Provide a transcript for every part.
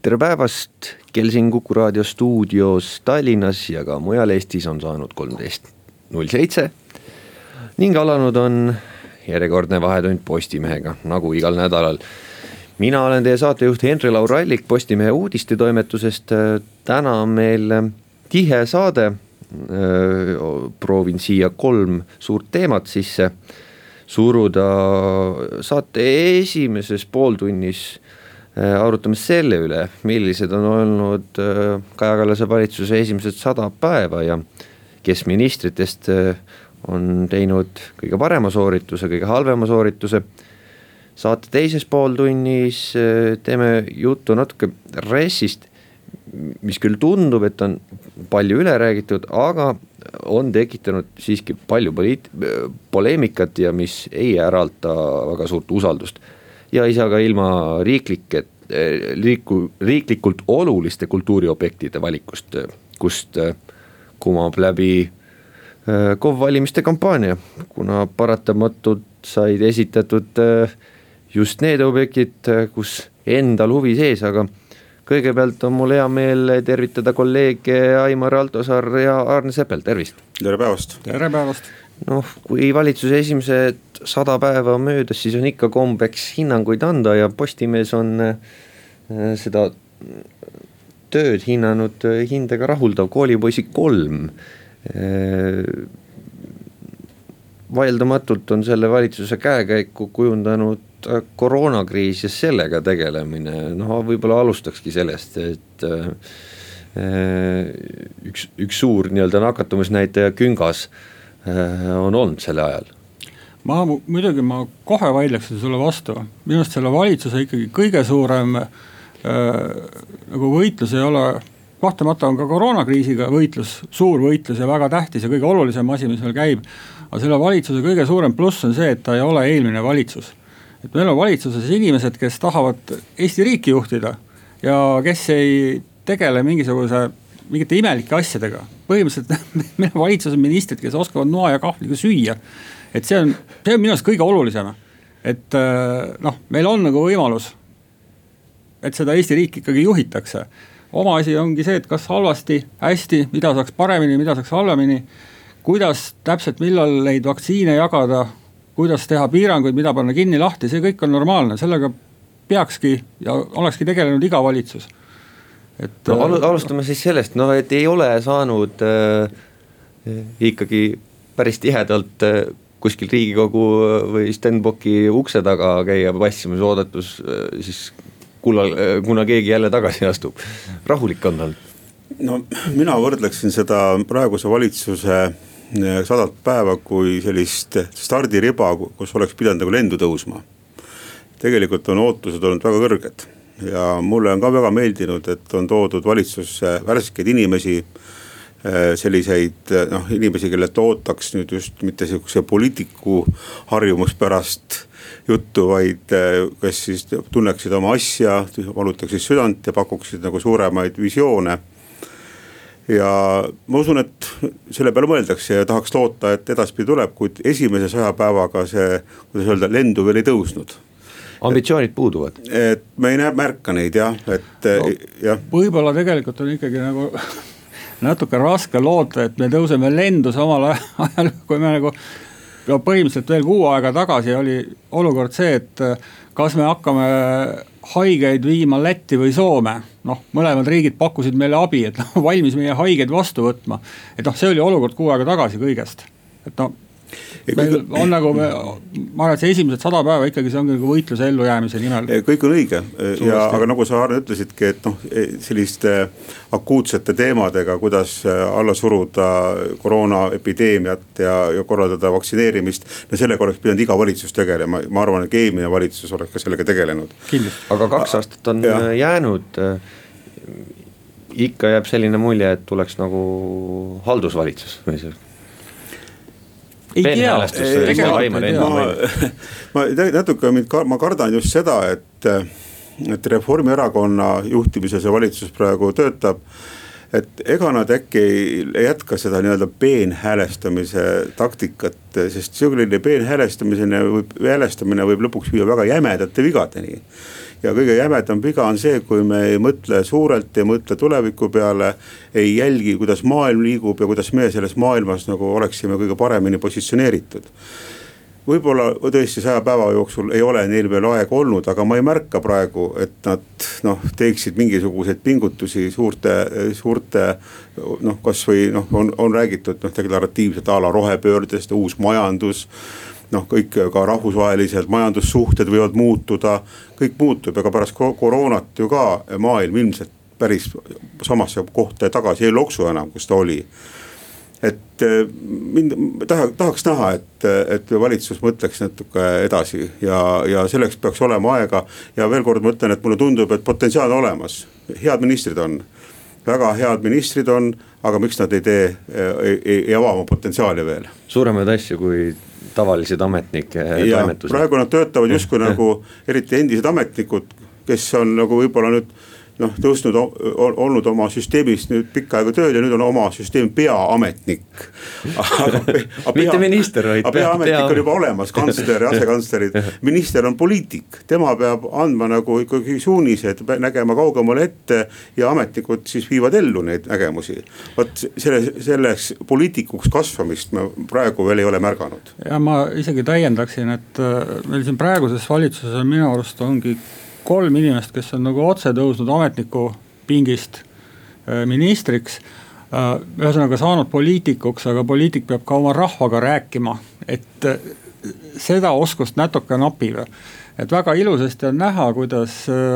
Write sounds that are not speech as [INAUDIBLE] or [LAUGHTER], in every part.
tere päevast, kell siin Kuku raadio stuudios Tallinnas ja ka mujal Eestis on saanud kolmteist null seitse. ning alanud on järjekordne Vahetund Postimehega, nagu igal nädalal. mina olen teie saatejuht Henri-Laur Allik Postimehe uudistetoimetusest, täna on meil tihe saade. proovin siia kolm suurt teemat sisse suruda, saate esimeses pooltunnis arutame selle üle, millised on olnud äh, Kaja Kallase valitsuse esimesed sada päeva ja kes ministritest äh, on teinud kõige parema soorituse, kõige halvema soorituse. saate teises pooltunnis teeme juttu natuke RES-ist, mis küll tundub, et on palju üle räägitud, aga on tekitanud siiski palju poliit-, poleemikat ja mis ei äralda väga suurt usaldust ja ei saa ka ilma riiklike, riiku, riiklikult oluliste kultuuriobjektide valikust, kust äh, kumab läbi KOV valimiste kampaania, kuna paratamatult said esitatud just need objektid, kus endal huvi sees, aga kõigepealt on mul hea meel tervitada kolleege Aimar Altosaar ja Arne Seppel, tervist. tere päevast. tere päevast. Noh, kui valitsuse esimesed sada päeva on möödas, siis on ikka kombeks hinnanguid anda ja Postimees on äh, seda tööd hinnanud äh, hindega rahuldav, koolipoisid kolm. Äh, vaieldamatult on selle valitsuse käekäiku kujundanud koroonakriis ja sellega tegelemine, noh võib-olla alustakski sellest, et üks, üks suur nii-öelda nakatumisnäitaja küngas on olnud selle ajal ma muidugi, ma kohe vaidleksin sulle vastu, minu arust selle valitsuse ikkagi kõige suurem äh, nagu võitlus ei ole kahtlemata on ka koroonakriisiga võitlus, suur võitlus ja väga tähtis ja kõige olulisem asi, mis meil käib. aga selle valitsuse kõige suurem pluss on see, et ta ei ole eelmine valitsus. et meil on valitsuses inimesed, kes tahavad Eesti riiki juhtida ja kes ei tegele mingisuguse, mingite imelike asjadega. põhimõtteliselt [LAUGHS] meil on valitsuses ministrid, kes oskavad noa ja kahvliga süüa et see on, see on minu arust kõige olulisem. et äh, noh, meil on nagu võimalus, et seda Eesti riiki ikkagi juhitakse. oma asi ongi see, et kas halvasti, hästi, mida saaks paremini, mida saaks halvemini. kuidas täpselt, millal neid vaktsiine jagada, kuidas teha piiranguid, mida panna kinni-lahti, see kõik on normaalne, sellega peakski ja olekski tegelenud iga valitsus. Et no äh, alustame siis sellest, noh, et ei ole saanud äh, ikkagi päris tihedalt äh, kuskil Riigikogu või Stenbocki ukse taga käia passimas oodatus siis kullal, kuna keegi jälle tagasi astub, rahulik on tal? no mina võrdleksin seda praeguse valitsuse sadat päeva kui sellist stardiriba, kus oleks pidanud nagu lendu tõusma. tegelikult on ootused olnud väga kõrged ja mulle on ka väga meeldinud, et on toodud valitsusse värskeid inimesi Äh, selliseid äh, noh, inimesi, kellelt ootaks nüüd just mitte sihukese poliitiku harjumuspärast juttu, vaid äh, kes siis tunneksid oma asja, valutaksid südant ja pakuksid nagu suuremaid visioone. ja ma usun, et selle peale mõeldakse ja tahaks loota, et edaspidi tuleb, kuid esimese saja päevaga see, kuidas öelda, lendu veel ei tõusnud ambitsioonid puuduvad. et me ei näe, märka neid jah, et no, jah. võib-olla tegelikult on ikkagi nagu [LAUGHS] natuke raske loota, et me tõuseme lendu samal [LAUGHS] ajal, kui me nagu no põhimõtteliselt veel kuu aega tagasi oli olukord see, et kas me hakkame haigeid viima Lätti või Soome. noh, mõlemad riigid pakkusid meile abi, et [LAUGHS] noh, valmis meie haigeid vastu võtma. et noh, see oli olukord kuu aega tagasi kõigest, et noh meil on nagu, ma arvan, et see esimesed sada päeva ikkagi see ongi nagu võitluse ellujäämise nimel. kõik on õige ja, aga nagu sa Arne ütlesidki, et noh, e, selliste akuutsete teemadega, kuidas e, alla suruda koroonaepideemiat ja, ja korraldada vaktsineerimist. no sellega oleks pidanud iga valitsus tegelema, ma arvan, et eelmine valitsus oleks ka sellega tegelenud. aga kaks aastat on ja. jäänud ikka jääb selline mulje, et tuleks nagu haldusvalitsus või see ei tea, ma, ma natuke mind, ma kardan just seda, et, et Reformierakonna juhtimises see valitsus praegu töötab et ega nad äkki ei jätka seda nii-öelda peenhäälestamise taktikat, sest selline peenhäälestamine võib, häälestamine võib lõpuks viia väga jämedate vigadeni ja kõige jämedam viga on see, kui me ei mõtle suurelt, ei mõtle tuleviku peale. ei jälgi, kuidas maailm liigub ja kuidas me selles maailmas nagu oleksime kõige paremini positsioneeritud võib-olla tõesti saja päeva jooksul ei ole neil veel aega olnud, aga ma ei märka praegu, et nad noh, teeksid mingisuguseid pingutusi suurte, suurte. noh, kasvõi noh, on, on räägitud noh deklaratiivselt a la rohepöördest, uus majandus noh, kõik ka rahvusvahelised majandussuhted võivad muutuda, kõik muutub, ega pärast koroonat ju ka maailm ilmselt päris samasse kohta tagasi ei loksu enam, kus ta oli et eh, mind taha, tahaks näha, et, et valitsus mõtleks natuke edasi ja, ja selleks peaks olema aega. ja veel kord ma ütlen, et mulle tundub, et potentsiaal on olemas, head ministrid on, väga head ministrid on, aga miks nad ei tee, ei, ei, ei ava oma potentsiaali veel. suuremaid asju kui tavalised ametnike toimetused. praegu nad töötavad justkui [LAUGHS] nagu eriti endised ametnikud, kes on nagu võib-olla nüüd noh tõusnud, olnud oma süsteemis nüüd pikka aega tööl ja nüüd on oma süsteemi peaametnik. [LAUGHS] mitte minister, vaid pea. peaametnik pea... on juba olemas, kantsler ja [LAUGHS] asekantslerid, minister on poliitik, tema peab andma nagu ikkagi suunised, nägema kaugemale ette ja ametnikud siis viivad ellu neid nägemusi. vot selle, selleks poliitikuks kasvamist me praegu veel ei ole märganud. ja ma isegi täiendaksin, et äh, meil siin praeguses valitsuses on minu arust ongi kolm inimest, kes on nagu otse tõusnud ametniku pingist äh, ministriks. Äh, ühesõnaga saanud poliitikuks, aga poliitik peab ka oma rahvaga rääkima, et äh, seda oskust natuke napib et väga ilusasti on näha, kuidas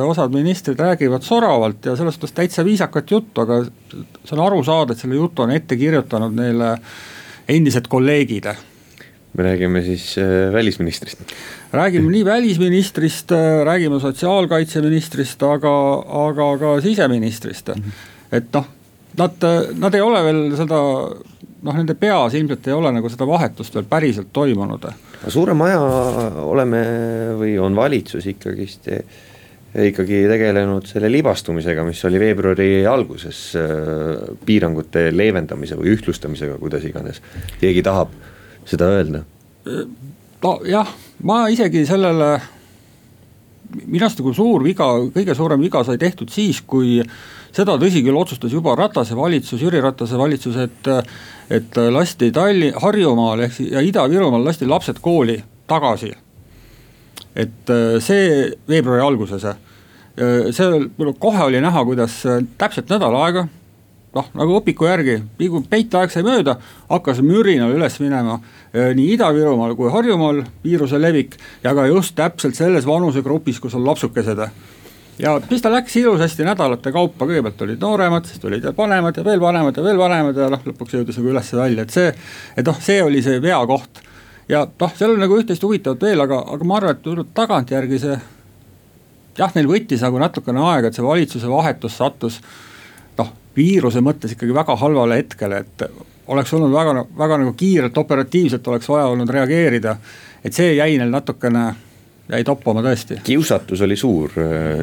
osad ministrid räägivad soravalt ja selles suhtes täitsa viisakat juttu, aga see on aru saada, et selle jutu on ette kirjutanud neile endised kolleegid me räägime siis äh, välisministrist. räägime nii välisministrist, äh, räägime sotsiaalkaitseministrist, aga, aga ka siseministrist. et noh, nad, nad ei ole veel seda, noh nende peas ilmselt ei ole nagu seda vahetust veel päriselt toimunud. suurem aja oleme või on valitsus ikkagist ikkagi tegelenud selle libastumisega, mis oli veebruari alguses äh, piirangute leevendamise või ühtlustamisega, kuidas iganes keegi tahab seda öelda? nojah, ma isegi sellele, minu arust nagu suur viga, kõige suurem viga sai tehtud siis, kui seda tõsi küll otsustas juba Ratase valitsus, Jüri Ratase valitsus, et, et lasti Talli-, Harjumaal ehk ja Ida-Virumaal lasti lapsed kooli tagasi. et see veebruari alguses, see kohe oli näha, kuidas täpselt nädal aega noh, nagu õpiku järgi, peiteaeg sai mööda, hakkas mürinal üles minema eh, nii Ida-Virumaal kui Harjumaal viiruse levik ja ka just täpselt selles vanusegrupis, kus on lapsukesed ja siis ta läks ilusasti nädalate kaupa, kõigepealt olid nooremad, siis tulid vanemad ja veel vanemad ja veel vanemad ja noh, lõpuks jõudis nagu üles välja, et see. et noh, see oli see veakoht ja noh, seal on nagu üht-teist huvitavat veel, aga, aga ma arvan, et tagantjärgi see. jah, neil võttis nagu natukene aega, et see valitsuse vahetus sattus viiruse mõttes ikkagi väga halvale hetkele, et oleks olnud väga, väga nagu kiirelt, operatiivselt oleks vaja olnud reageerida. et see jäi neil natukene, jäi toppama tõesti. kiusatus oli suur,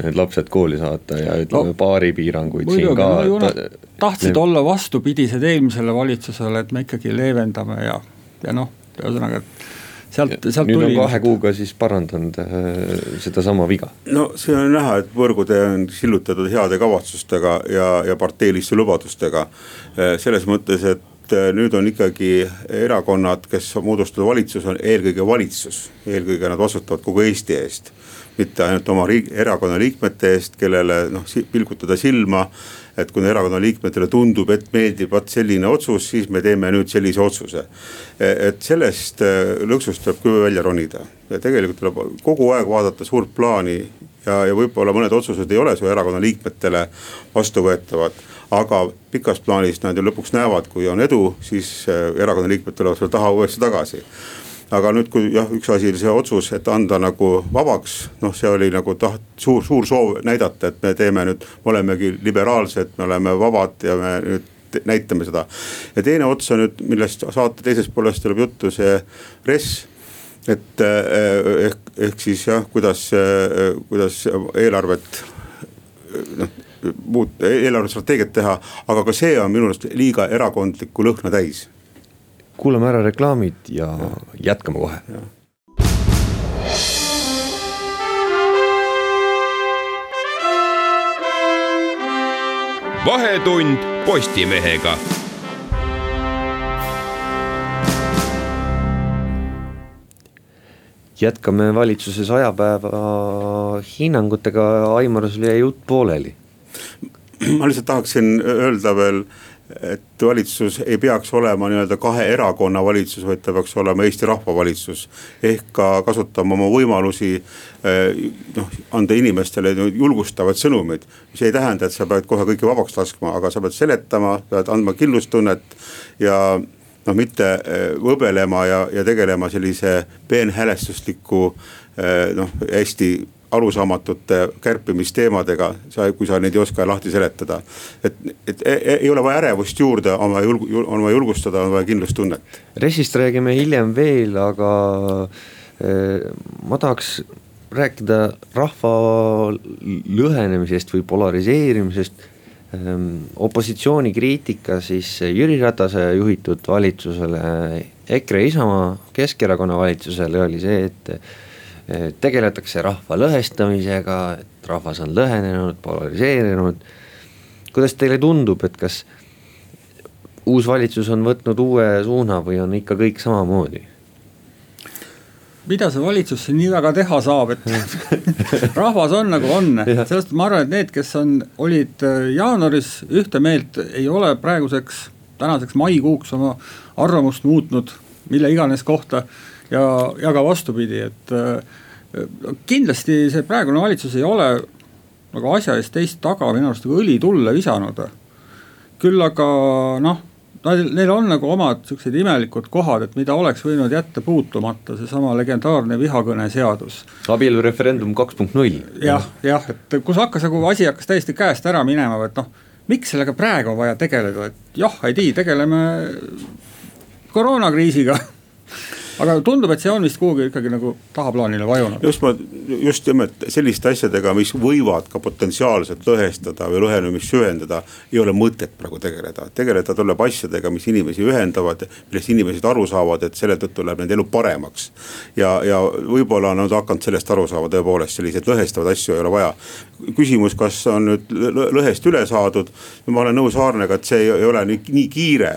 need lapsed kooli saata ja ütleme no, baaripiiranguid siin ka no,. tahtsid ne... olla vastupidised eelmisele valitsusele, et me ikkagi leevendame ja, ja noh, ühesõnaga, et sealt, sealt nüüd tuli. on kahe kuuga siis parandanud äh, sedasama viga. no siin on näha, et võrgutee on sillutatud heade kavatsustega ja, ja parteiliste lubadustega. Äh, selles mõttes, et äh, nüüd on ikkagi erakonnad, kes moodustavad valitsuse, on eelkõige valitsus, eelkõige nad vastutavad kogu Eesti eest mitte ainult oma riik, erakonna liikmete eest, kellele noh pilgutada silma et kui erakonna liikmetele tundub, et meeldib vot selline otsus, siis me teeme nüüd sellise otsuse. E, et sellest e, lõksust tuleb küll välja ronida ja tegelikult tuleb kogu aeg vaadata suurt plaani ja, ja võib-olla mõned otsused ei ole su erakonna liikmetele vastuvõetavad aga pikas plaanis nad ju lõpuks näevad, kui on edu, siis e, erakonna liikmed tulevad sulle taha uuesti tagasi aga nüüd, kui jah, üks asi oli see otsus, et anda nagu vabaks, noh, see oli nagu taht-, suur, suur soov näidata, et me teeme nüüd, me olemegi liberaalsed, me oleme vabad ja me nüüd näitame seda. ja teine ots on nüüd, millest saate teises pooles tuleb juttu, see RES et eh, ehk, ehk siis jah, kuidas, eh, kuidas eelarvet noh muud eelarvestrateegiat teha, aga ka see on minu arust liiga erakondlikku lõhna täis kuulame ära reklaamid ja, ja. jätkame kohe. vahetund Postimehega jätkame valitsuse saja päeva hinnangutega, Aimar, sul jäi jutt pooleli. ma lihtsalt tahaksin öelda veel et valitsus ei peaks olema nii-öelda kahe erakonna valitsus, vaid ta peaks olema Eesti rahva valitsus. ehk ka kasutama oma võimalusi eh, noh, anda inimestele julgustavad sõnumid. mis ei tähenda, et sa pead kohe kõike vabaks laskma, aga sa pead seletama, pead andma kindlustunnet ja noh, mitte eh, võbelema ja, ja tegelema sellise peenhäälestusliku eh, noh, hästi arusaamatute kärpimisteemadega, sa, kui sa neid ei oska lahti seletada. et, et e, e, ei ole vaja ärevust juurde, on vaja julg-, on vaja julgustada, on vaja kindlustunnet. RES-ist räägime hiljem veel, aga eh, ma tahaks rääkida rahva lõhenemisest või polariseerimisest ehm, opositsiooni kriitika siis Jüri Ratase juhitud valitsusele, EKRE, Isamaa, Keskerakonna valitsusele oli see, et tegeletakse rahva lõhestamisega, et rahvas on lõhenenud, polariseerunud. kuidas teile tundub, et kas uus valitsus on võtnud uue suuna või on ikka kõik samamoodi? mida see valitsus siin nii väga teha saab, et [LAUGHS] rahvas on nagu on, sellest ma arvan, et need, kes on, olid äh, jaanuaris ühte meelt, ei ole praeguseks, tänaseks maikuuks oma arvamust muutnud mille iganes kohta ja, ja ka vastupidi, et äh, kindlasti see praegune valitsus ei ole nagu asja eest teist taga minu arust nagu õli tulle visanud. küll aga noh, neil on nagu omad siuksed imelikud kohad, et mida oleks võinud jätta puutumata, seesama legendaarne vihakõneseadus. abielureferendum kaks punkt null. jah, jah, et kus hakkas nagu asi hakkas täiesti käest ära minema, et noh, miks sellega praegu on vaja tegeleda, et jah, ei tea, tegeleme koroonakriisiga [LAUGHS] aga tundub, et see on vist kuhugi ikkagi nagu tahaplaanile vajunud. just ma, just nimelt selliste asjadega, mis võivad ka potentsiaalselt lõhestada või lõhenemist süvendada, ei ole mõtet praegu tegeleda. tegeleda tuleb asjadega, mis inimesi ühendavad, millest inimesed aru saavad, et selle tõttu läheb nende elu paremaks. ja, ja võib-olla on nad hakanud sellest aru saama, tõepoolest selliseid lõhestavaid asju ei ole vaja. küsimus, kas on nüüd lõhest üle saadud, ma olen nõus Aarnega, et see ei ole nii, nii kiire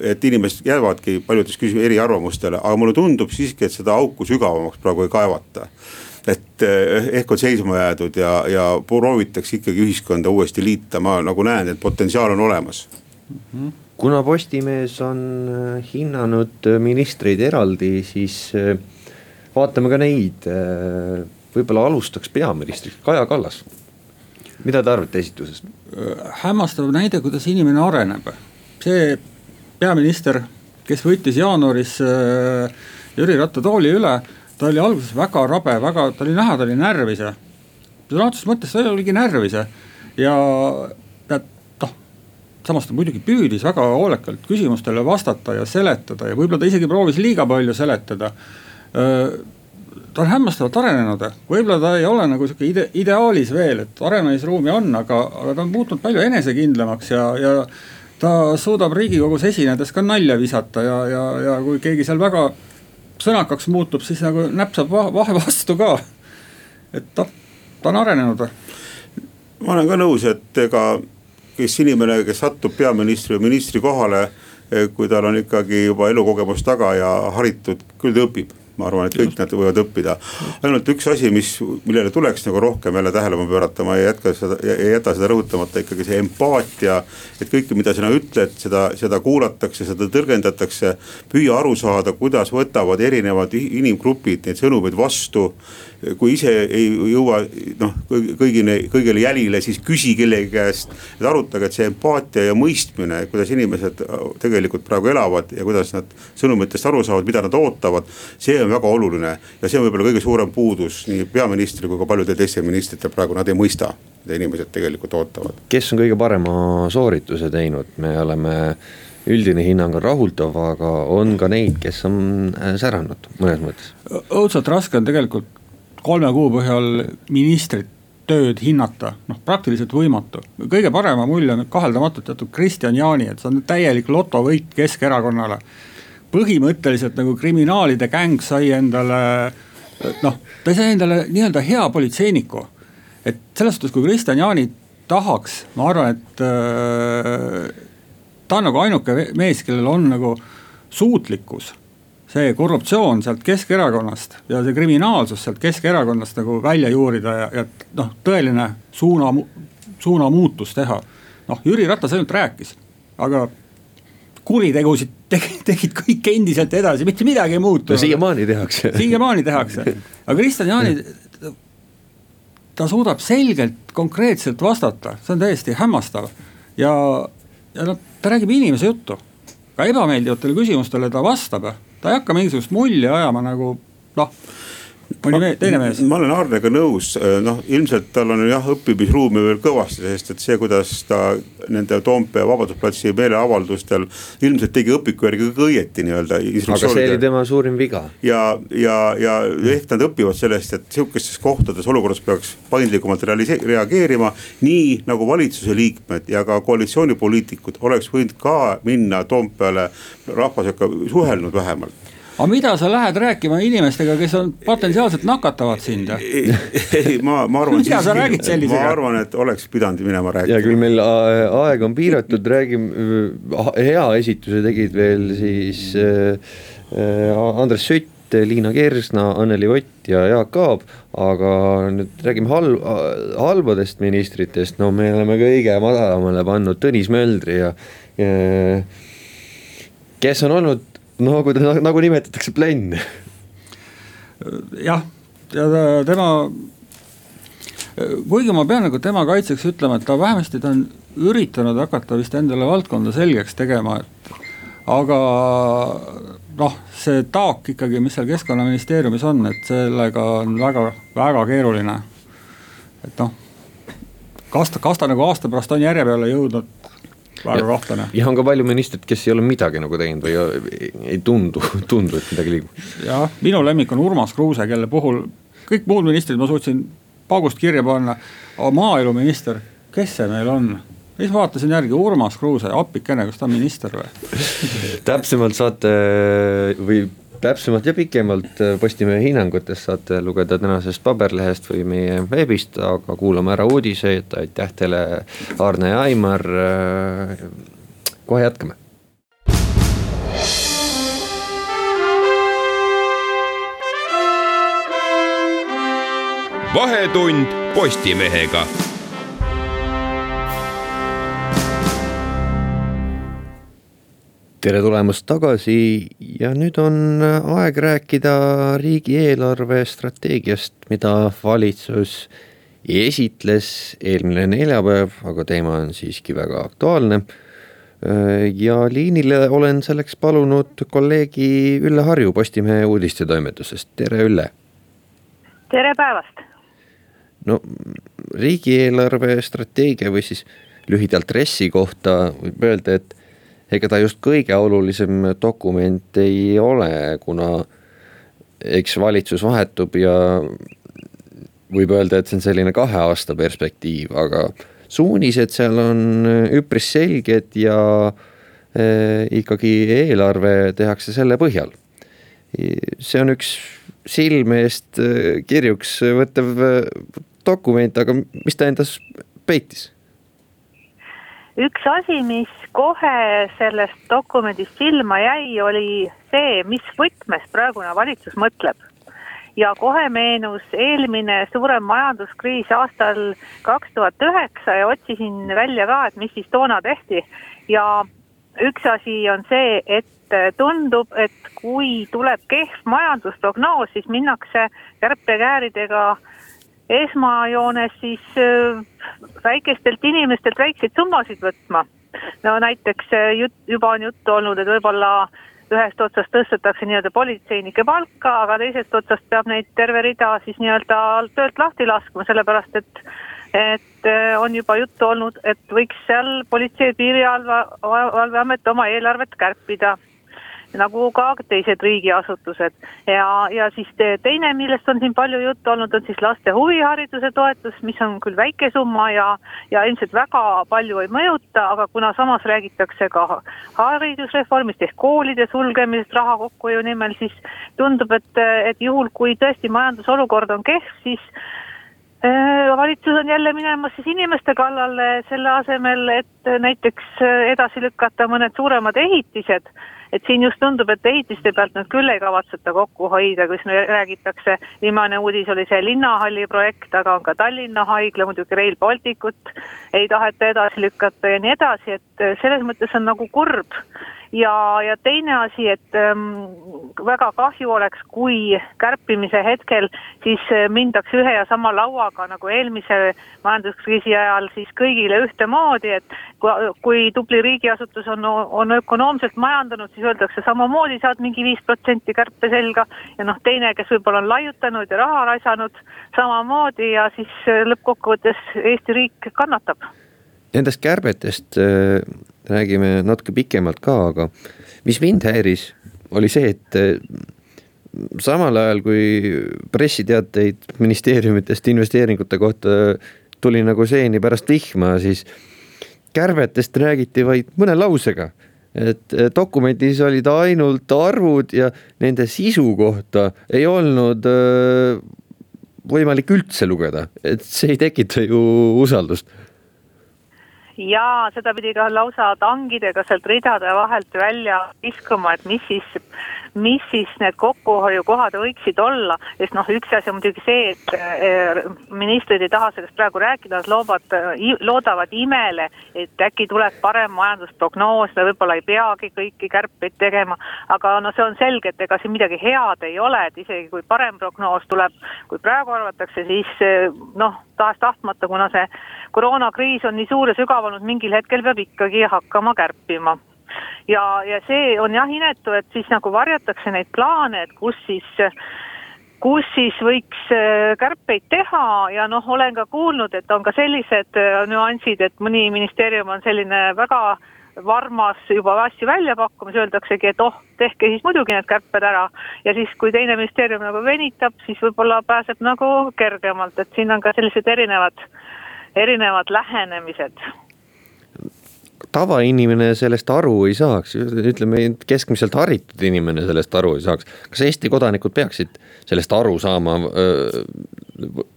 et inimesed jäävadki paljudes küsimustes eriarvamustele, aga mulle tundub siiski, et seda auku sügavamaks praegu ei kaevata et eh, ehk on seisma jäädud ja, ja proovitakse ikkagi ühiskonda uuesti liita, ma nagu näen, et potentsiaal on olemas mm. -hmm. kuna Postimees on eh, hinnanud eh, ministreid eraldi, siis vaatame ka neid. võib-olla alustaks peaministriks, Kaja Kallas. mida te arvate esitusest? hämmastav näide, kuidas inimene areneb, see peaminister, kes võttis jaanuaris äh, Jüri Ratta tooli üle, ta oli alguses väga rabe, väga, ta oli näha, ta oli närvis sõna otseses mõttes ta oligi närvis ja, noh, samas ta muidugi püüdis väga hoolekalt küsimustele vastata ja seletada ja võib-olla ta isegi proovis liiga palju seletada. Äh, ta on hämmastavalt arenenud, võib-olla ta ei ole nagu sihuke ide, ideaalis veel, et arenemisruumi on, aga, aga ta on muutunud palju enesekindlamaks ja, ja ta suudab riigikogus esinedes ka nalja visata ja, ja, ja kui keegi seal väga sõnakaks muutub, siis nagu näpsab vahe vastu ka. et noh, ta on arenenud. ma olen ka nõus, et ega kes inimene, kes satub peaministri või ministri kohale, kui tal on ikkagi juba elukogemus taga ja haritud, küll ta õpib ma arvan, et kõik nad võivad õppida. ainult üks asi, mis, millele tuleks nagu rohkem jälle tähelepanu pöörata, ma ei jätka seda, ei jäta seda rõhutamata, ikkagi see empaatia. et kõike, mida sina ütled, seda, seda kuulatakse, seda tõlgendatakse, püüa aru saada, kuidas võtavad erinevad inimgrupid neid sõnumeid vastu kui ise ei jõua noh, kõigile, kõigile jälile, siis küsi kellegi käest. et arutage, et see empaatia ja mõistmine, kuidas inimesed tegelikult praegu elavad ja kuidas nad sõnumitest aru saavad, mida nad ootavad. see on väga oluline ja see on võib-olla kõige suurem puudus nii peaministril kui ka paljudel teistel ministritel praegu, nad ei mõista, mida inimesed tegelikult ootavad. kes on kõige parema soorituse teinud, me oleme üldine hinnang on rahuldav, aga on ka neid, kes on säranud mõnes mõttes. õudselt raske on tegelikult kolme kuu põhjal ministrit tööd hinnata, noh praktiliselt võimatu. kõige parema mulje on kaheldamatult jätnud Kristian Jaani, et see on täielik lotovõit Keskerakonnale. põhimõtteliselt nagu kriminaalide gäng sai endale noh, ta sai endale nii-öelda hea politseiniku. et selles suhtes, kui Kristian Jaani tahaks, ma arvan, et äh, ta on nagu ainuke mees, kellel on nagu suutlikkus see korruptsioon sealt Keskerakonnast ja see kriminaalsus sealt Keskerakonnast nagu välja juurida ja, ja noh, tõeline suuna, suunamuutus teha. noh, Jüri Ratas ainult rääkis, aga kuritegusid [LAUGHS] tegid, tegid kõik endiselt edasi, mitte midagi ei muutu no,. siiamaani tehakse [LAUGHS] siiamaani tehakse, aga Kristjan Jaani, ta suudab selgelt, konkreetselt vastata, see on täiesti hämmastav. ja, ja noh, ta räägib inimese juttu, ka ebameeldivatele küsimustele ta vastab ta ei hakka mingisugust mulli ajama nagu noh mõni me, teine mees. ma olen Aarnega nõus, noh ilmselt tal on jah õppimisruumi veel kõvasti, sest et see, kuidas ta nende Toompea Vabadusplatsi meeleavaldustel ilmselt tegi õpiku järgi kõik õieti nii-öelda. aga see oli tema suurim viga. ja, ja, ja ehk nad õpivad sellest, et sihukestes kohtades olukorras peaks paindlikumalt reageerima. nii nagu valitsuse liikmed ja ka koalitsioonipoliitikud oleks võinud ka minna Toompeale rahva sekka suhelnud vähemalt aga mida sa lähed rääkima inimestega, kes on potentsiaalselt nakatavad sind? ei, ma, ma arvan. mida sa räägid sellisega? ma arvan, et oleks pidanud minema rääkima. hea küll, meil aeg on piiratud, räägime, hea esituse tegid veel siis äh, Andres Sütt. Liina Kersna, Anneli Ott ja Jaak Aab, aga nüüd räägime hal-, halbadest ministritest, no me oleme kõige madalamale pannud Tõnis Möldri ja, ja kes on olnud no ta nagu nimetatakse plenn. jah, ja tema, kuigi ma pean nagu tema kaitseks ütlema, et ta vähemasti ta on üritanud hakata vist endale valdkonda selgeks tegema, et aga noh, see taak ikkagi, mis seal keskkonnaministeeriumis on, et sellega on väga, väga keeruline. et noh, kas ta, kas ta nagu aasta pärast on järje peale jõudnud väga kahtlane. ja on ka palju ministreid, kes ei ole midagi nagu teinud või ei, ei tundu, tundu, et midagi liigub. jah, minu lemmik on Urmas Kruuse, kelle puhul kõik muud ministrid ma suutsin paugust kirja panna. maaeluminister, kes see meil on? siis vaatasin järgi Urmas Kruuse, appikene, kas ta on minister või täpsemalt saate või täpsemalt ja pikemalt äh, Postimehe hinnangutest saate lugeda tänasest paberlehest või meie veebist, aga kuulame ära uudised, aitäh teile, Arne ja Aimar. Äh, kohe jätkame. vahetund Postimehega tere tulemast tagasi ja nüüd on aeg rääkida riigieelarve strateegiast, mida valitsus esitles eelmine neljapäev, aga teema on siiski väga aktuaalne. ja liinile olen selleks palunud kolleegi Ülle Harju Postimehe uudistetoimetusest, tere Ülle. tere päevast. no riigieelarve strateegia või siis lühidalt RES-i kohta võib öelda, et ega ta just kõige olulisem dokument ei ole, kuna eks valitsus vahetub ja võib öelda, et see on selline kahe aasta perspektiiv, aga suunised seal on üpris selged ja eh, ikkagi eelarve tehakse selle põhjal. see on üks silme eest eh, kirjuks võttev eh, dokument, aga mis ta endas peitis? Üks asi, mis kohe sellest dokumendist silma jäi, oli see, mis võtmes praegune valitsus mõtleb. Ja kohe meenus eelmine suurem majanduskriis aastal kaks tuhat üheksa ja otsisin välja ka, et mis siis toona tehti. Ja üks asi on see, et tundub, et kui tuleb kehv majandusprognoos, siis minnakse kärpekääridega esmajoones siis äh, väikestelt inimestelt väikseid summasid võtma. no näiteks äh, jutt, juba on juttu olnud, et võib-olla ühest otsast tõstetakse nii-öelda politseinike palka, aga teisest otsast peab neid terve rida siis nii-öelda töölt lahti laskma, sellepärast et et äh, on juba juttu olnud, et võiks seal Politsei- ja Piirivalveamet oma eelarvet kärpida nagu ka teised riigiasutused. Ja, ja siis teine, millest on siin palju juttu olnud, on siis laste huvihariduse toetus, mis on küll väike summa ja, ja ilmselt väga palju ei mõjuta, aga kuna samas räägitakse ka haridusreformist ehk koolide sulgemisest raha kokkuhoiu nimel, siis tundub, et, et juhul, kui tõesti majandusolukord on kehv, siis äh, valitsus on jälle minemas siis inimeste kallale selle asemel, et näiteks edasi lükata mõned suuremad ehitised et siin just tundub, et ehitiste pealt nüüd küll ei kavatseta kokku hoida, kus räägitakse, viimane uudis oli see linnahalli projekt, aga on ka Tallinna haigla, muidugi Rail Balticut ei taheta edasi lükata ja nii edasi, et selles mõttes on nagu kurb ja, ja teine asi, et ähm, väga kahju oleks, kui kärpimise hetkel siis äh, mindaks ühe ja sama lauaga nagu eelmise majanduskriisi ajal siis kõigile ühtemoodi, et kui, kui tubli riigiasutus on, on ökonoomselt majandanud, siis öeldakse samamoodi saad mingi viis protsenti kärpe selga ja noh, teine, kes võib-olla on laiutanud ja raha raisanud, samamoodi ja siis äh, lõppkokkuvõttes Eesti riik kannatab. Nendest kärbetest äh räägime natuke pikemalt ka, aga mis mind häiris, oli see, et eh, samal ajal kui pressiteateid ministeeriumitest investeeringute kohta tuli nagu seeni pärast vihma, siis kärbetest räägiti vaid mõne lausega. et eh, dokumendis olid ainult arvud ja nende sisu kohta ei olnud võimalik üldse lugeda, et see ei tekita ju usaldust ja seda pidi ka lausa tangidega sealt ridade vahelt välja viskama, et mis siis mis siis need kokkuhoiukohad võiksid olla, sest noh, üks asi on muidugi see, et eh, ministrid ei taha sellest praegu rääkida, nad loobad, loodavad imele, et äkki tuleb parem majandusprognoos ja võib-olla ei peagi kõiki kärpeid tegema, aga no see on selge, et ega siin midagi head ei ole, et isegi kui parem prognoos tuleb, kui praegu arvatakse, siis eh, noh, tahes-tahtmata, kuna see koroonakriis on nii suur ja sügav olnud, mingil hetkel peab ikkagi hakkama kärpima ja, ja see on jah inetu, et siis nagu varjatakse neid plaane, et kus siis kus siis võiks äh, kärpeid teha. Ja noh, olen ka kuulnud, et on ka sellised äh, nüansid, et mõni ministeerium on selline väga varmas juba asju välja pakkumas, öeldaksegi, et oh, tehke siis muidugi need kärped ära. Ja siis, kui teine ministeerium nagu venitab, siis võib-olla pääseb nagu kergemalt, et siin on ka sellised erinevad, erinevad lähenemised tavainimene sellest aru ei saaks, ütleme keskmiselt haritud inimene sellest aru ei saaks. kas Eesti kodanikud peaksid sellest aru saama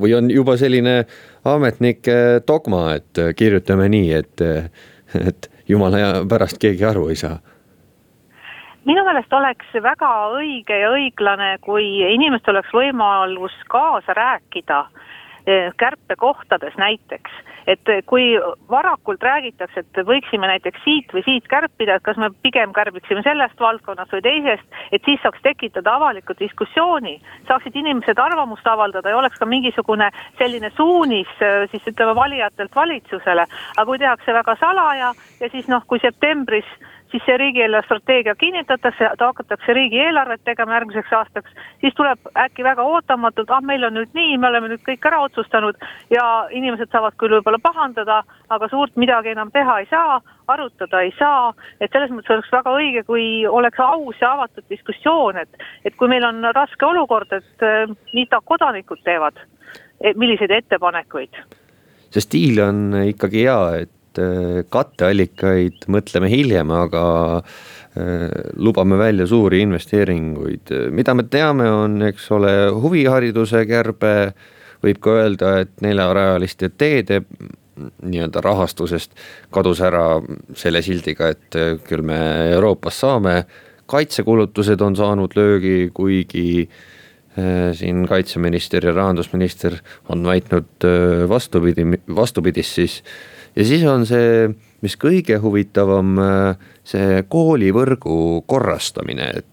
või on juba selline ametnike dogma, et kirjutame nii, et, et jumala pärast keegi aru ei saa? minu meelest oleks väga õige ja õiglane, kui inimestel oleks võimalus kaasa rääkida kärpekohtades näiteks et kui varakult räägitakse, et võiksime näiteks siit või siit kärpida, et kas me pigem kärbiksime sellest valdkonnast või teisest, et siis saaks tekitada avalikku diskussiooni, saaksid inimesed arvamust avaldada ja oleks ka mingisugune selline suunis siis ütleme valijatelt valitsusele, aga kui tehakse väga salaja ja siis noh, kui septembris siis see riigieelarve strateegia kinnitatakse, hakatakse riigieelarvet tegema järgmiseks aastaks, siis tuleb äkki väga ootamatult, ah meil on nüüd nii, me oleme nüüd kõik ära otsustanud ja inimesed saavad küll võib-olla pahandada, aga suurt midagi enam teha ei saa, arutada ei saa, et selles mõttes oleks väga õige, kui oleks aus ja avatud diskussioon, et, et kui meil on raske olukord, et eh, mida kodanikud teevad, milliseid ettepanekuid? See stiil on ikkagi hea, et katteallikaid mõtleme hiljem, aga äh, lubame välja suuri investeeringuid, mida me teame, on, eks ole, huvihariduse kärbe. võib ka öelda, et neljarajaliste teede nii-öelda rahastusest kadus ära selle sildiga, et küll me Euroopas saame, kaitsekulutused on saanud löögi, kuigi äh, siin kaitseminister ja rahandusminister on väitnud äh, vastupidi, vastupidist siis. Ja siis on see, mis kõige huvitavam, äh, see koolivõrgu korrastamine, et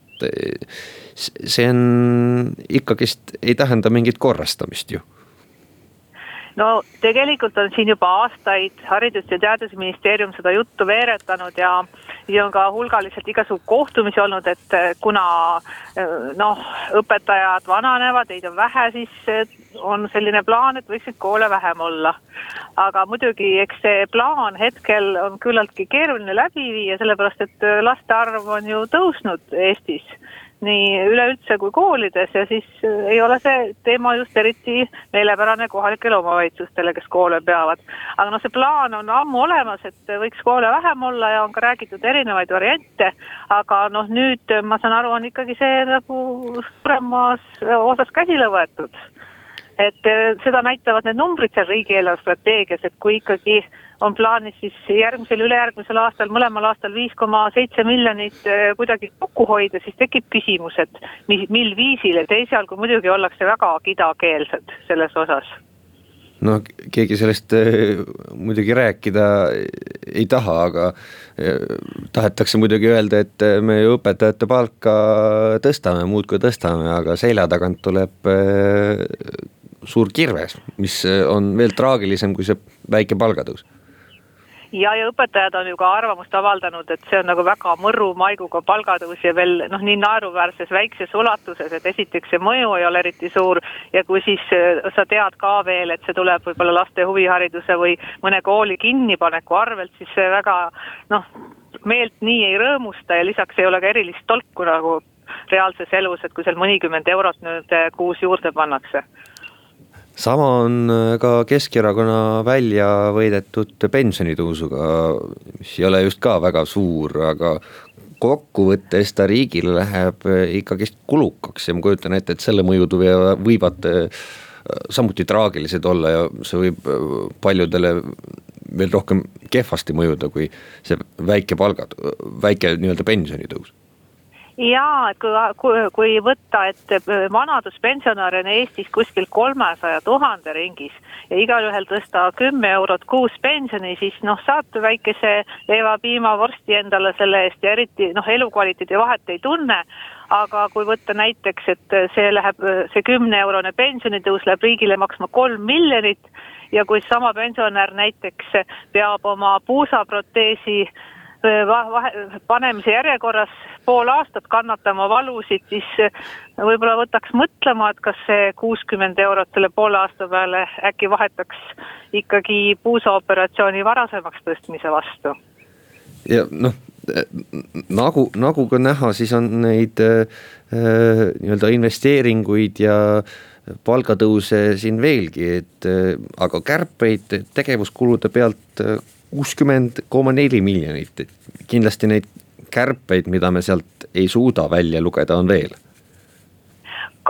see on ikkagist, ei tähenda mingit korrastamist ju no tegelikult on siin juba aastaid Haridus- ja Teadusministeerium seda juttu veeretanud ja, ja on ka hulgaliselt igasugu kohtumisi olnud, et eh, kuna eh, noh, õpetajad vananevad, neid on vähe, siis eh, on selline plaan, et võiks neid koole vähem olla. aga muidugi, eks see plaan hetkel on küllaltki keeruline läbi viia, sellepärast et laste arv on ju tõusnud Eestis nii üleüldse kui koolides ja siis äh, ei ole see teema just eriti meelepärane kohalikele omavalitsustele, kes koole peavad. aga noh, see plaan on ammu olemas, et võiks koole vähem olla ja on ka räägitud erinevaid variante, aga noh, nüüd ma saan aru, on ikkagi see nagu suuremas osas käsile võetud. Et äh, seda näitavad need numbrid seal riigieelarve strateegias, et kui ikkagi on plaanis siis järgmisel, ülejärgmisel aastal, mõlemal aastal viis koma seitse miljonit eh, kuidagi kokku hoida, siis tekib küsimus, et mis, mil viisil, et esialgu muidugi ollakse väga kidakeelsed selles osas. No keegi sellest äh, muidugi rääkida ei taha, aga äh, tahetakse muidugi öelda, et me ju õpetajate palka tõstame, muudkui tõstame, aga selja tagant tuleb äh, suur kirves, mis on veel traagilisem kui see väike palgatõus. Ja, ja õpetajad on ju ka arvamust avaldanud, et see on nagu väga mõru maiguga palgatõus ja veel noh, nii naeruväärses väikses ulatuses, et esiteks see mõju ei ole eriti suur ja kui siis äh, sa tead ka veel, et see tuleb võib-olla laste huvihariduse või mõne kooli kinnipaneku arvelt, siis see väga noh, meelt nii ei rõõmusta ja lisaks ei ole ka erilist tolku nagu reaalses elus, et kui seal mõnikümmend eurot nüüd äh, kuus juurde pannakse sama on äh, ka Keskerakonna välja võidetud pensionitõusuga, mis ei ole just ka väga suur, aga kokkuvõttes ta riigile läheb äh, ikkagist kulukaks ja ma kujutan ette, et selle mõjud võivad äh, samuti traagilised olla ja see võib paljudele veel rohkem kehvasti mõjuda, kui see väike palgad, väike nii-öelda pensionitõus et kui, kui, kui võtta, et äh, vanaduspensionäre on Eestis kuskil kolmesaja tuhande ringis ja igalühel tõsta kümme eurot kuus pensioni, siis noh, saad väikese leiva-piimavorsti endale selle eest ja eriti noh, elukvaliteedi vahet ei tunne. Aga kui võtta näiteks, et see läheb, see kümne-eurone pensionitõus läheb riigile maksma kolm miljonit ja kui sama pensionär näiteks peab oma puusaproteesi vahe, panemise järjekorras pool aastat kannatama valusid, siis võib-olla võtaks mõtlema, et kas see kuuskümmend eurot selle poole aasta peale äkki vahetaks ikkagi puusaoperatsiooni varasemaks tõstmise vastu. ja noh, nagu, nagu ka näha, siis on neid äh, nii-öelda investeeringuid ja palgatõuse siin veelgi, et äh, aga kärpeid tegevuskulude pealt äh, kuuskümmend koma neli miljonit, et kindlasti neid kärpeid, mida me sealt ei suuda välja lugeda, on veel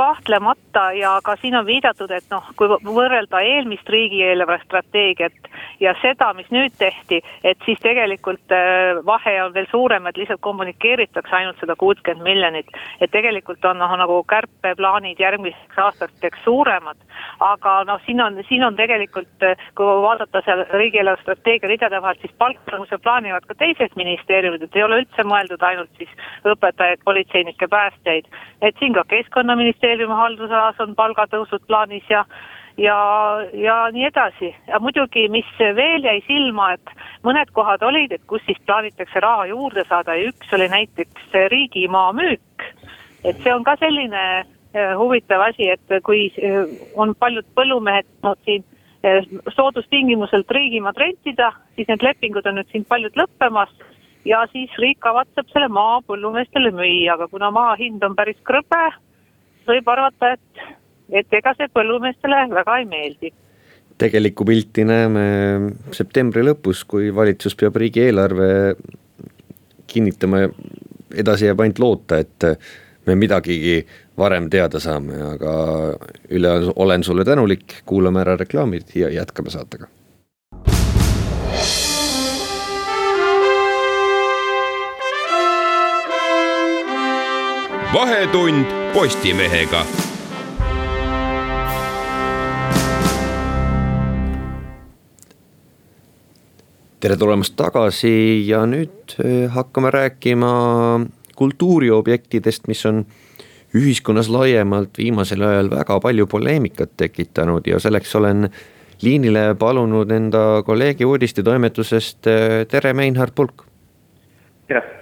kahtlemata ja ka siin on viidatud, et noh, kui võrrelda eelmist riigieelarve strateegiat ja seda, mis nüüd tehti, et siis tegelikult äh, vahe on veel suurem, et lihtsalt kommunikeeritakse ainult seda kuutkümmend miljonit. et tegelikult on noh, nagu kärpeplaanid järgmiseks aastateks suuremad, aga noh, siin on, siin on tegelikult, äh, kui vaadata seal riigieelarve strateegia ridade vahel, siis palgatõuse plaanivad ka teised ministeeriumid, et ei ole üldse mõeldud ainult siis õpetajaid, politseinikke, päästjaid, et siin ka keskkonnaministeerium ministeeriumi haldusalas on palgatõusud plaanis ja ja, ja nii edasi ja muidugi, mis veel jäi silma, et mõned kohad olid, et kus siis plaanitakse raha juurde saada ja üks oli näiteks riigimaa müük. et see on ka selline eh, huvitav asi, et kui eh, on paljud põllumehed no, siin eh, soodustingimuselt riigimaad rentida, siis need lepingud on nüüd siin paljud lõppemas ja siis riik kavatseb selle maa põllumeestele müüa, aga kuna maa hind on päris krõbe, võib arvata, et, et ega see põllumeestele väga ei meeldi. Tegelikku pilti näeme septembri lõpus, kui valitsus peab riigieelarve kinnitama, edasi jääb ainult loota, et me midagigi varem teada saame, aga üle olen sulle tänulik, kuulame ära reklaamid ja jätkame saatega vahetund Postimehega tere tulemast tagasi ja nüüd eh, hakkame rääkima kultuuriobjektidest, mis on ühiskonnas laiemalt viimasel ajal väga palju poleemikat tekitanud ja selleks olen liinile palunud enda kolleegi uudistetoimetusest, eh, tere, Meinhard Pulk. tere.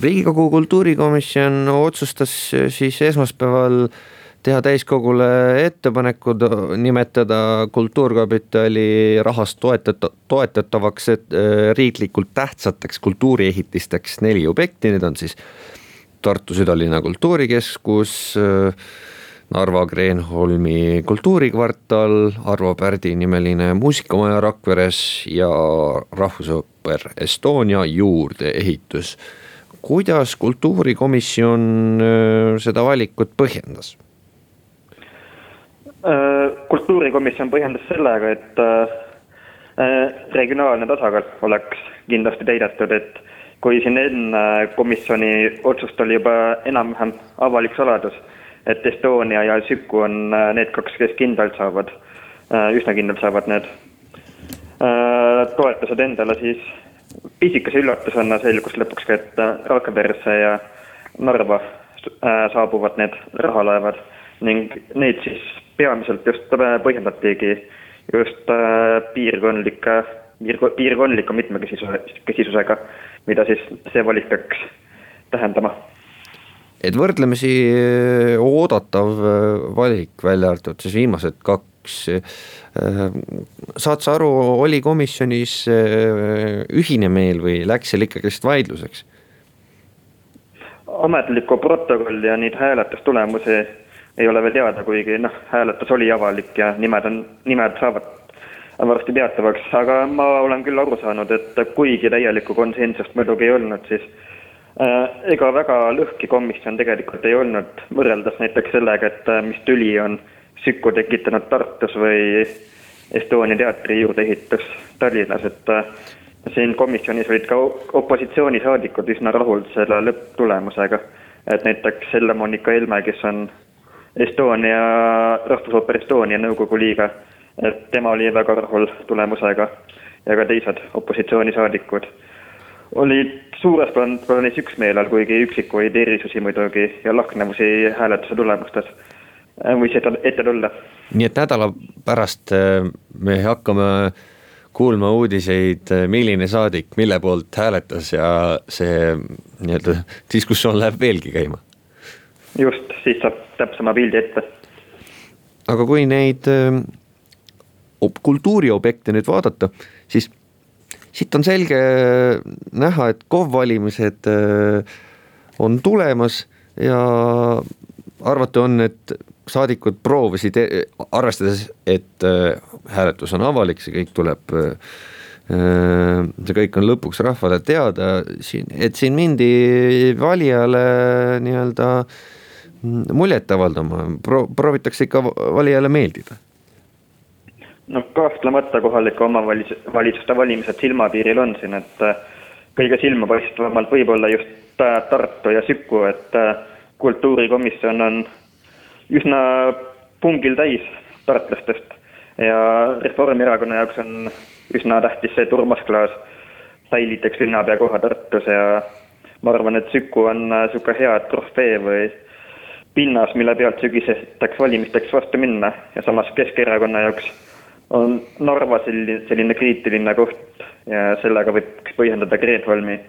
Riigikogu kultuurikomisjon otsustas eh, siis esmaspäeval teha täiskogule ettepanekud nimetada Kultuurkapitali rahast toetata, toetatavaks äh, riiklikult tähtsateks kultuuriehitisteks neli objekti, need on siis Tartu Südalinna kultuurikeskus, Narva Kreenholmi kultuurikvartal, Arvo Pärdi nimeline muusikamaja Rakveres ja Rahvusooper Estonia juurdeehitus. Kuidas kultuurikomisjon seda valikut põhjendas? Kultuurikomisjon põhjendas sellega, et regionaalne tasakaal oleks kindlasti täidetud, et kui siin enne komisjoni otsust oli juba enam-vähem avalik saladus, et Estonia ja Süku on need kaks, kes kindlalt saavad, üsna kindlalt saavad need toetused endale, siis pisikese üllatusena selgus lõpuks ka, et Rakveresse ja Narva saabuvad need rahalaevad ning neid siis peamiselt just põhjendatigi just äh, piirkondlike, piirkondliku mitmekesisusega, mida siis see valik peaks tähendama et võrdlemisi äh, oodatav äh, valik, välja arvatud siis viimased kaks. Saad sa aru, oli komisjonis ühine meel või läks seal ikkagist vaidluseks? ametlikku protokolli ja neid hääletustulemusi ei ole veel teada, kuigi noh, hääletus oli avalik ja nimed on, nimed saavad varsti teatavaks, aga ma olen küll aru saanud, et kuigi täielikku konsensust muidugi ei olnud, siis äh, ega väga lõhki komisjon tegelikult ei olnud, võrreldes näiteks sellega, et äh, mis tüli on Sükku tekitanud Tartus või Estonia teatri juurdeehitus Tallinnas, et äh, siin komisjonis olid ka opositsioonisaadikud üsna rahul selle lõpptulemusega. et näiteks Helle-Moonika Helme, kes on Estonia, Rahvusooper Estonia nõukogu liige, et tema oli väga rahul tulemusega ja ka teised opositsioonisaadikud olid suures plaanis üksmeelel, kuigi üksikuid erisusi muidugi ja lahknevusi hääletuse tulemustes võis ette, ette tulla. nii et nädala pärast äh, me hakkame kuulma uudiseid, äh, milline saadik mille poolt hääletas ja see nii-öelda diskussioon läheb veelgi käima just, siis saab täpsema pildi ette. aga kui neid äh, kultuuriobjekte nüüd vaadata, siis siit on selge näha, et KOV valimised äh, on tulemas ja arvata on, et saadikud proovisid, e-, arvestades, et äh, hääletus on avalik, see kõik tuleb äh, see kõik on lõpuks rahvale teada, siin, et siin mindi valijale nii-öelda muljet avaldama, pro-, proovitakse ikka valijale meeldida? no kahtlemata kohalike omavalitsuste valimised silmapiiril on siin, et kõige silmapaistvamalt võib-olla just Tartu ja Süku, et kultuurikomisjon on üsna pungil täis tartlastest. Ja Reformierakonna jaoks on üsna tähtis see, et Urmas Klaas säilitaks linnapea koha Tartus ja ma arvan, et Süku on niisugune hea trofee või pinnas, mille pealt sügisesteks valimisteks vastu minna. Ja samas Keskerakonna jaoks on Narva selline, selline kriitiline koht ja sellega võiks põhjendada Kreenholmi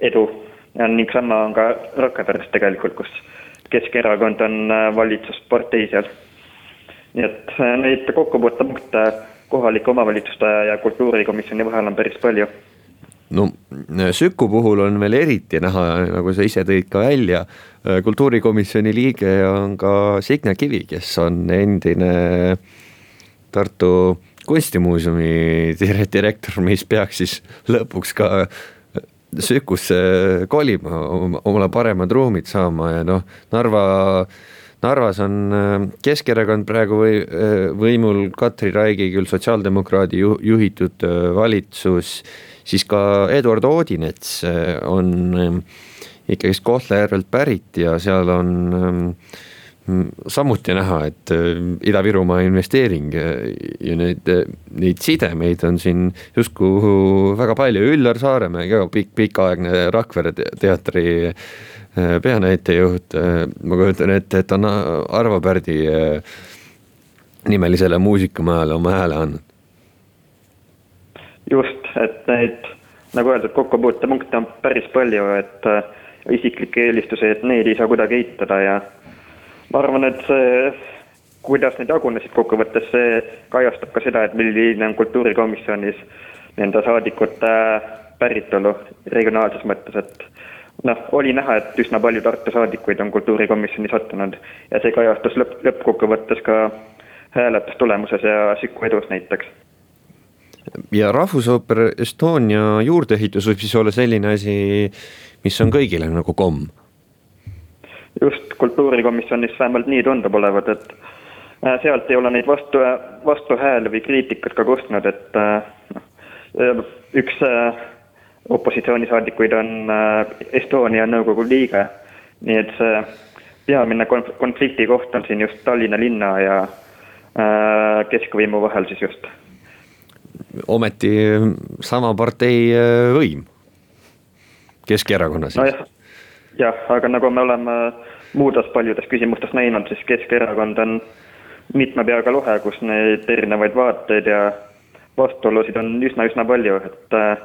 edu. ning sama on ka Rakveres tegelikult, kus Keskerakond on äh, valitsuspartei seal. nii et äh, neid kokkupuutepunkte kohalike omavalitsuste ja kultuurikomisjoni vahel on päris palju no Süku puhul on veel eriti näha, nagu sa ise tõid ka välja, kultuurikomisjoni liige on ka Signe Kivi, kes on endine Tartu kunstimuuseumi direktor, mis peaks siis lõpuks ka Sükusse kolima, omale paremad ruumid saama ja noh, Narva Narvas on Keskerakond praegu või, võimul, Katri Raigi küll sotsiaaldemokraadi juhitud valitsus siis ka Eduard Odinets äh, on äh, ikkagist Kohtla-Järvelt pärit ja seal on ähm, samuti näha, et äh, Ida-Virumaa investeering ja neid, neid sidemeid on siin justkui väga palju, Üllar Saaremäe ka pikk, pikaaegne Rakvere teatri peanäitejuht, ma kujutan ette, et on Arvo Pärdi nimelisele muusikamajale oma hääle andnud. just, et neid nagu öeldud, kokkupuutepunkte on päris palju, et äh, isiklikke eelistusi, et neid ei saa kuidagi eitada ja ma arvan, et see, kuidas need jagunesid kokkuvõttes, see kajastab ka seda, et milline on kultuurikomisjonis nende saadikute päritolu regionaalses mõttes, et noh, oli näha, et üsna palju Tartu saadikuid on kultuurikomisjoni sattunud ja see kajastus lõpp, lõppkokkuvõttes ka hääletustulemuses ja Süku edus näiteks ja Rahvusooper Estonia juurdeehitus võib siis olla selline asi, mis on kõigile nagu komm? Just, kultuurikomisjonis vähemalt nii tundub olevat, et äh, sealt ei ole neid vastu, vastuhääli või kriitikat ka kostnud, et äh, noh, äh, üks opositsioonisaadikuid on Estonia nõukogu liige, nii et see peamine konflikti koht on siin just Tallinna linna ja keskvõimu vahel siis just. Ometi sama partei võim, Keskerakonna siis. nojah, jah, aga nagu me oleme muudes paljudes küsimustes näinud, siis Keskerakond on mitme peaga lohe, kus neid erinevaid vaateid ja vastuolusid on üsna-üsna palju, et äh,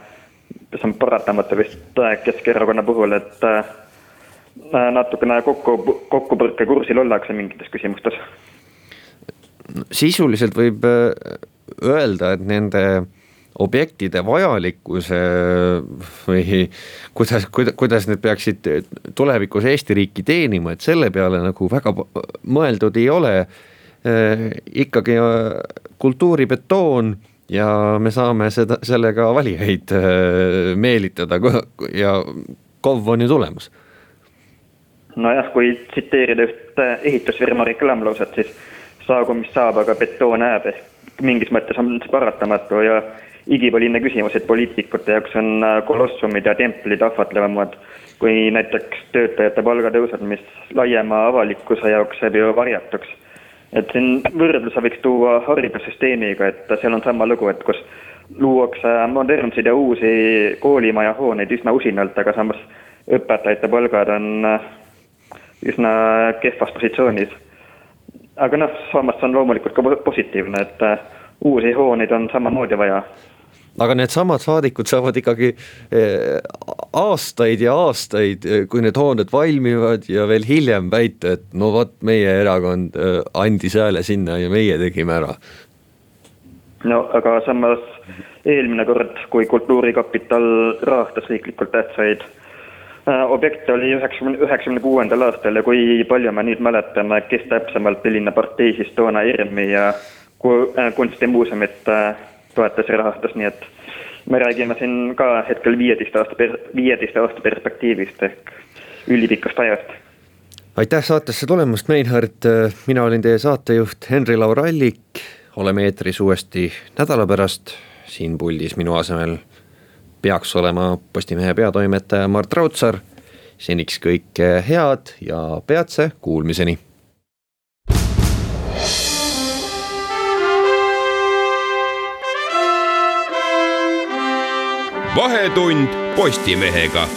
see on paratamatu vist äh, Keskerakonna puhul, et natukene kokku, kokkupõrkekursil ollakse mingites küsimustes. sisuliselt võib öelda, et nende objektide vajalikkuse või kuidas, kuidas, need peaksid tulevikus Eesti riiki teenima, et selle peale nagu väga mõeldud ei ole. ikkagi kultuuribetoon ja me saame seda, sellega valijaid meelitada ja KOV on ju tulemas. nojah, kui tsiteerida üht ehitusfirma reklaamlauset, siis saagu mis saab, aga betoon jääb ehk mingis mõttes on see paratamatu ja igipõline küsimus, et poliitikute jaoks on äh, kolossumid ja templid ahvatlevamad kui näiteks töötajate palgatõusud, mis laiema avalikkuse jaoks jääb ju varjatuks. et siin võrdluse võiks tuua haridussüsteemiga, et seal on sama lugu, et kus luuakse modernseid ja uusi koolimaja hooneid üsna usinalt, aga samas õpetajate palgad on äh, üsna kehvas positsioonis aga noh, samas on loomulikult ka positiivne, et äh, uusi hooneid on samamoodi vaja aga needsamad saadikud saavad ikkagi äh, aastaid ja aastaid, äh, kui need hooned valmivad ja veel hiljem väita, et no vot, meie erakond andis hääle sinna ja meie tegime ära. no aga samas eelmine kord, kui Kultuurikapital rahastas riiklikult tähtsaid Äh, objekt oli üheksakümne, üheksakümne kuuendal aastal ja kui palju me nüüd mäletame, kes täpsemalt, milline partei siis toona ERM-i ja kunstimuuseumit toetas ja rahastas, nii et me räägime siin ka hetkel viieteist aasta, viieteist aasta perspektiivist ehk ülipikast ajast. aitäh saatesse tulemast, Meinhard, mina olin teie saatejuht Henri-Laur Allik, oleme eetris uuesti nädala pärast, siin puldis minu asemel peaks olema Postimehe peatoimetaja Mart Raudsaar. seniks kõike head ja peatse kuulmiseni. Vahetund Postimehega